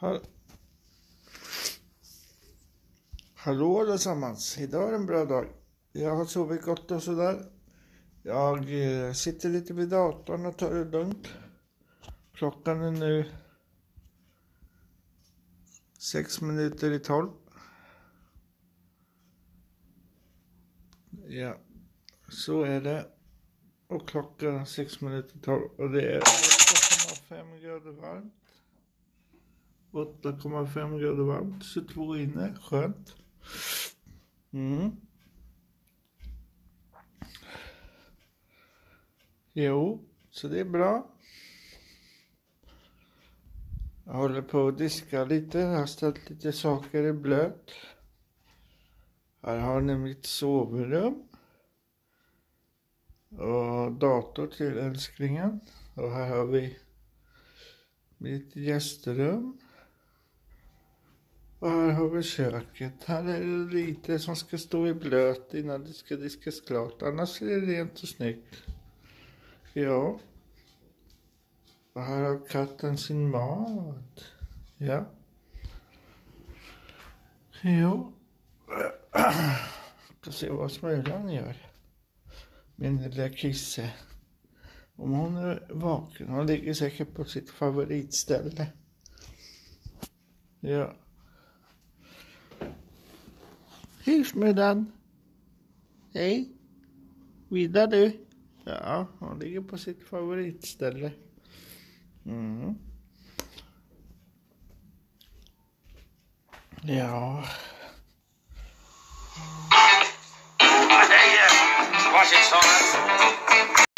Ha Hallå allesammans! Idag är en bra dag. Jag har sovit gott och sådär. Jag eh, sitter lite vid datorn och tar det lugnt. Klockan är nu sex minuter i tolv. Ja, så är det. Och klockan är sex minuter i tolv och det är 8,5 grader varmt. 8,5 grader varmt, 22 inne, skönt. Mm. Jo, så det är bra. Jag håller på att diska lite, jag har ställt lite saker i blöt. Här har ni mitt sovrum. Och dator till älsklingen. Och här har vi mitt gästrum. Och här har vi köket. Här är det lite som ska stå i blöt innan det ska diskas klart. Annars är det rent och snyggt. Ja. Och här har katten sin mat. Ja. Jo. Ska se vad Smulan gör. Min lilla kisse. Om hon är vaken. Hon ligger säkert på sitt favoritställe. Ja. Hej Smulan. Hej. Vidar du? Ja, hon ligger på sitt favoritställe. Mm. Ja. Hej! Varsitt Samuel.